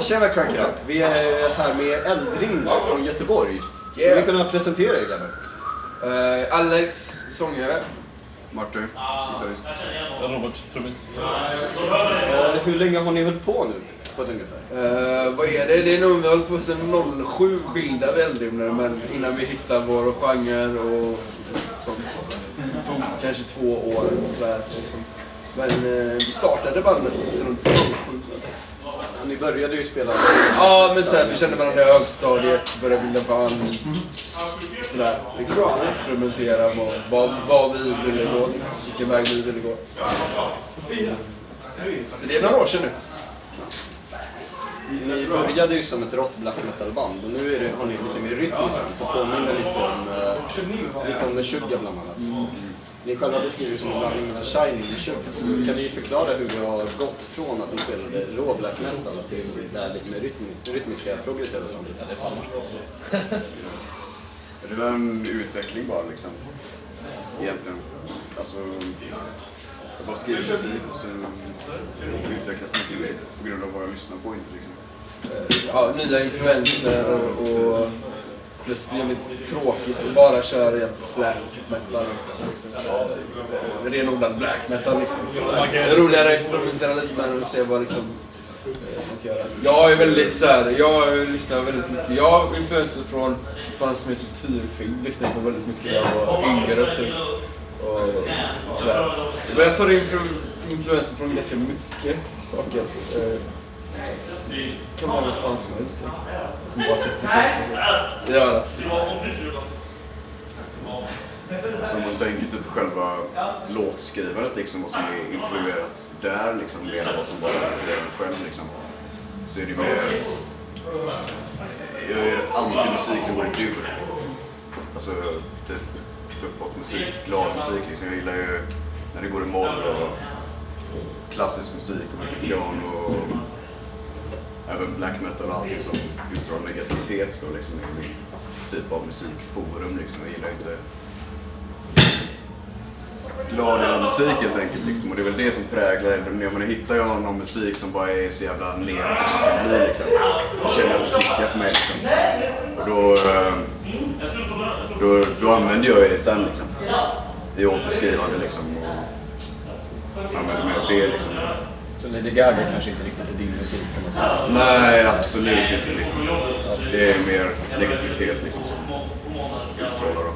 Tjena Crank It Up. Vi är här med Eldring från Göteborg. Skulle Yeah. ni kunna presentera er grabbar? Eh, Alex, sångare. Martin, gitarrist. Robert, trummis. Eh, hur länge har ni hållit på nu? På ett ungefär? Eh, vad är det? Det är nog vi har hållit på sedan 07 bildade vi Eldrimner, men innan vi hittade vår genre och sånt. Det tog kanske två år och sådär. Liksom. Men eh, vi startade bandet runt 07. Ni började ju spela... Ja, men sen vi kände varandra i högstadiet, började bilda band. Sådär, liksom. Experimentera vad, vad, vad vi ville gå, liksom. Vilken väg vi ville gå. Så det är några år sedan nu. Ni började ju som ett rått black metal-band och nu är det, har ni lite mer rytmiskt som påminner lite om, eh, lite om Meshuggah bland annat. Ni själva beskriver det som en blandning mellan Shining och Meshuggah. Så kan ni förklara hur det har gått från att ni spelade rå black metal till det här lite mer rytmi, rytmiska, progressiva soundet? Det var en utveckling bara liksom. Egentligen. Alltså, jag bara skrev musik och sen utvecklades det till det på grund av vad jag lyssnar på inte liksom. ja, nya influenser och, och plus det tråkigt att bara köra igen black metal. Eh, Renodlad black metal liksom. Det är roligare att experimentera lite med det och se vad liksom eh, man kan göra. Jag är väldigt såhär, jag lyssnar väldigt mycket. Jag har influenser från ett band som heter Tyrfing, lyssnade på väldigt mycket när jag var yngre typ. Och sådär. Men jag tar influenser från ganska mycket saker. Eh, det kan vara vad fan som helst. Som bara sätter sig. Ja, Så om man tänker typ själva låtskrivandet liksom, vad som är influerat där liksom, mer än vad som bara är en själv liksom. Så är det mer... Jag är rätt anti-musik som går i dur. Alltså, typ uppåt-musik, glad musik liksom. Jag gillar ju när det går i moll och klassisk musik och mycket piano och även black metal och allting som utstrålar negativitet då liksom. Är min typ av musikforum liksom. Jag gillar inte gladare musik helt enkelt liksom. Och det är väl det som präglar det. När man hittar jag någon musik som bara är så jävla negativ som det blir liksom. Då känner jag att det klickar för mig liksom. Och då, eh, då, då använder jag det sen liksom. I återskrivande liksom. Och använder mig av det liksom. Så Lady Gaga kanske inte riktigt är din musik kan man säga. Nej, absolut inte liksom. Det är mer negativitet liksom som utstrålar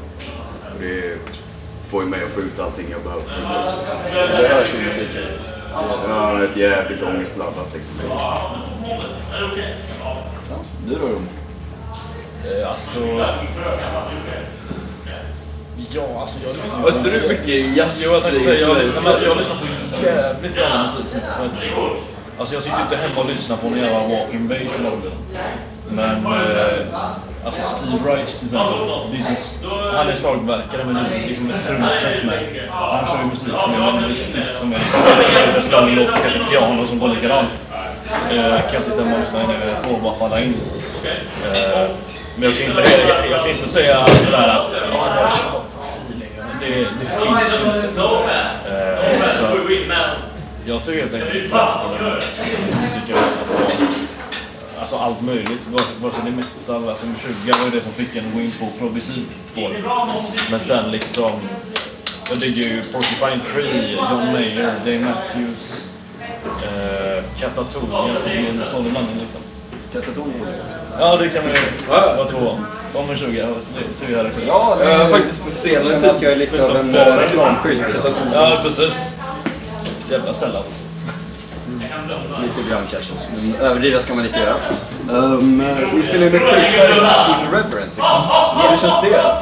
det får ju mig att få ut allting jag behöver få ut också. Det hörs ju i musiken. Ja, ett jävligt ångestladdat liksom. Du då Rom? Eh, alltså... Ja, alltså jag lyssnar Var inte du mycket jazz Jo, jag tänkte säga, jag lyssnar på jävligt bra musik. För att, alltså jag sitter inte hemma och lyssnar på någon jävla walking bass eller något. Men eh, alltså Steve Reich till exempel, det är inte, han är slagverkare men det är liksom ett trumset med. Han kör ju musik som är minimalistisk, som är lång låt, kanske piano som går likadant. Eh, kan jag sitta hemma och lyssna på och bara falla in. Eh, men jag kan inte, jag, jag kan inte säga det där att ja, det här på feeling. Det, det finns ju inte. Jag tycker helt enkelt att musik jag lyssnar på Alltså allt möjligt, vare sig det är metal, alltså Meshuggah var ju det som fick en wing på progressivspår. Men sen liksom, jag digger ju Porcupine Tree, John Mayer, Dave Matthews, eh, Katatonia som är en sån mannen liksom. Katatonia? Ja det kan vi Ja. vara två om Meshuggah, det ser vi här också. Ja, Jag faktiskt på jag senare tid jag är lite av en eh, reklamskylt. Ja precis. Jävla sellout. Lite grann kanske. Men överdriva ska man inte göra. Um, ni spelar ju med skyltar in Reverence. Hur känns det?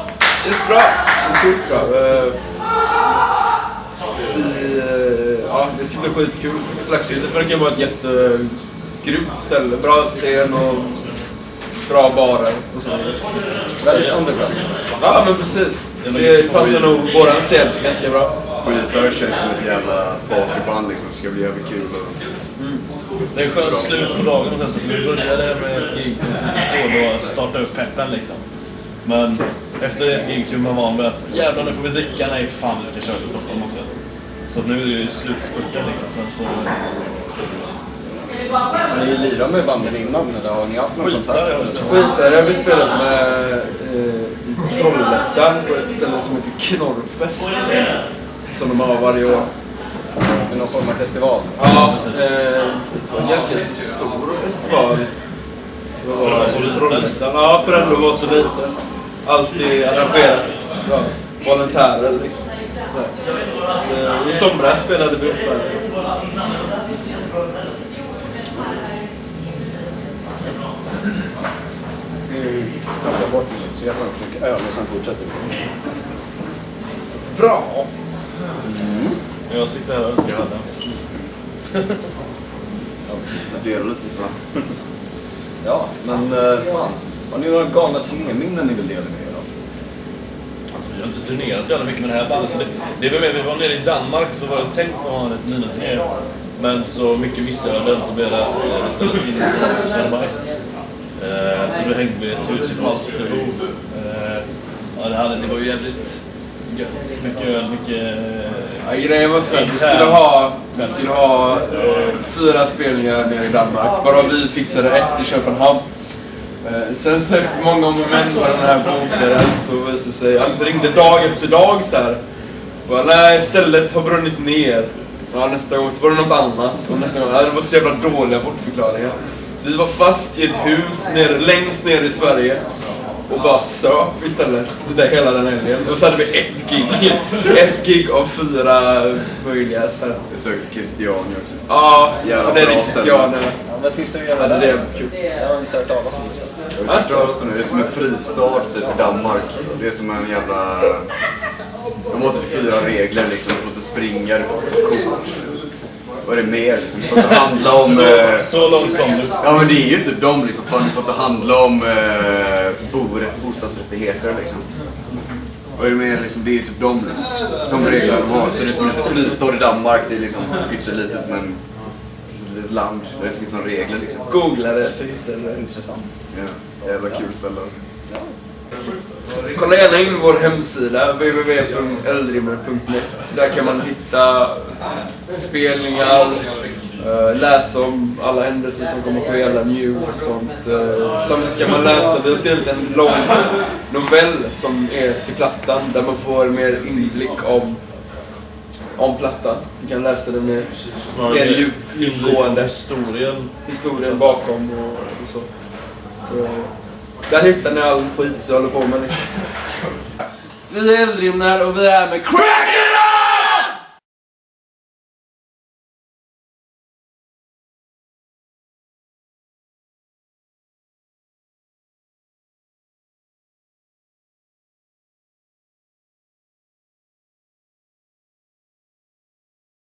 Känns bra. Känns sjukt bra. Eh, Vi, eh, ja, det ska bli skitkul. Slakthuset verkar vara ett jättegrymt ställe. Bra scen och bra barer och så. Väldigt underground. Ja, men precis. Det passar nog våran scen ganska bra. Skitare känns som ett jävla partyband liksom. Det ska bli jävligt kul. Och... Det är skönt slut på dagen och sen så vi började med ett gig och starta upp peppen liksom. Men efter ett gig så man van vid att jävlar nu får vi dricka, nej fan vi ska köra till Stockholm också. Så nu är det ju slutspurten liksom. Sen så Har ni lirat med banden innan eller har ni haft någon kontakt? Skitare, har spelat med eh, i Trollhättan på ett ställe som heter Knorrfest. Som, de har varje år. Med någon form av festival? Ja, eh, en ganska så stor festival. För att vara så liten. Ja, för att ändå vara så liten. Alltid arrangerat. Ja, volontärer liksom. Så, I somras spelade vi upp här. Vi tappar bort så upp mycket öl och sen fortsätter vi. Bra! Jag sitter här och önskar jag hade. Jag delar lite på Ja, men eh, fan. Har ni några galna turnéminnen ni vill dela med er av? Alltså, vi har inte turnerat så jävla mycket med det här bandet. Det, det är väl mer, vi var nere i Danmark så var det tänkt att ha en Etermina-turné. Men så mycket missöden så blev det att eh, det ställdes in så det var ett. Eh, så då hängde vi ett hus i Falsterbo. Eh, ja, det, hade, det var ju jävligt gött. Mycket öl, mycket... eh, Ja, grejen var så att vi skulle ha, vi skulle ha eh, fyra spelningar nere i Danmark, varav vi fixade ett i Köpenhamn. Eh, sen så efter många om och men på den här bokaren så visade det sig, han ringde dag efter dag så här. Bara, nej, stället har brunnit ner. Ja, nästa gång så var det något annat. Och nästa gång, ja, det var så jävla dåliga bortförklaringar. Så vi var fast i ett hus nere, längst ner i Sverige. Och bara söp istället. Det där hela den helgen. Och så hade vi ett gig. Ett gig av fyra möjliga. Så här. Jag sökte Christiania också. Ja, Jävla och det är nu. Ja, vad finns det att Ja, göra det är där? kul. Jag har inte hört talas om det. Jag. Det är som en fristad typ i Danmark. Det är som en jävla... De har typ fyra regler liksom. Du får inte springa, du får inte kort. Vad är det mer liksom? Du får inte handla om... eh, Så, så långt kom du. Ja men det är ju typ de liksom. Fan, du får inte handla om eh, bor, bostadsrättigheter liksom. Vad är det mer liksom? Det är ju typ de liksom. De regler de har. Så det är som en liten fristad i Danmark. Det är liksom pyttelitet men... Ett land där det finns några regler liksom. Googla det så hittar du det. Intressant. Ja, jävla kul ställe alltså. Kolla gärna in vår hemsida www.eldrimner.net. Där kan man hitta spelningar, eh, läsa om alla händelser som kommer ske, alla news och sånt. Eh, Samt kan man läsa, vi har skrivit en lång novell som är till plattan där man får mer inblick om, om plattan. Du kan läsa den mer djup, djupgående historien. historien bakom och, och så. Så där hittar ni all skit vi håller på med liksom. Vi är Eldrimner och vi är med Kraken!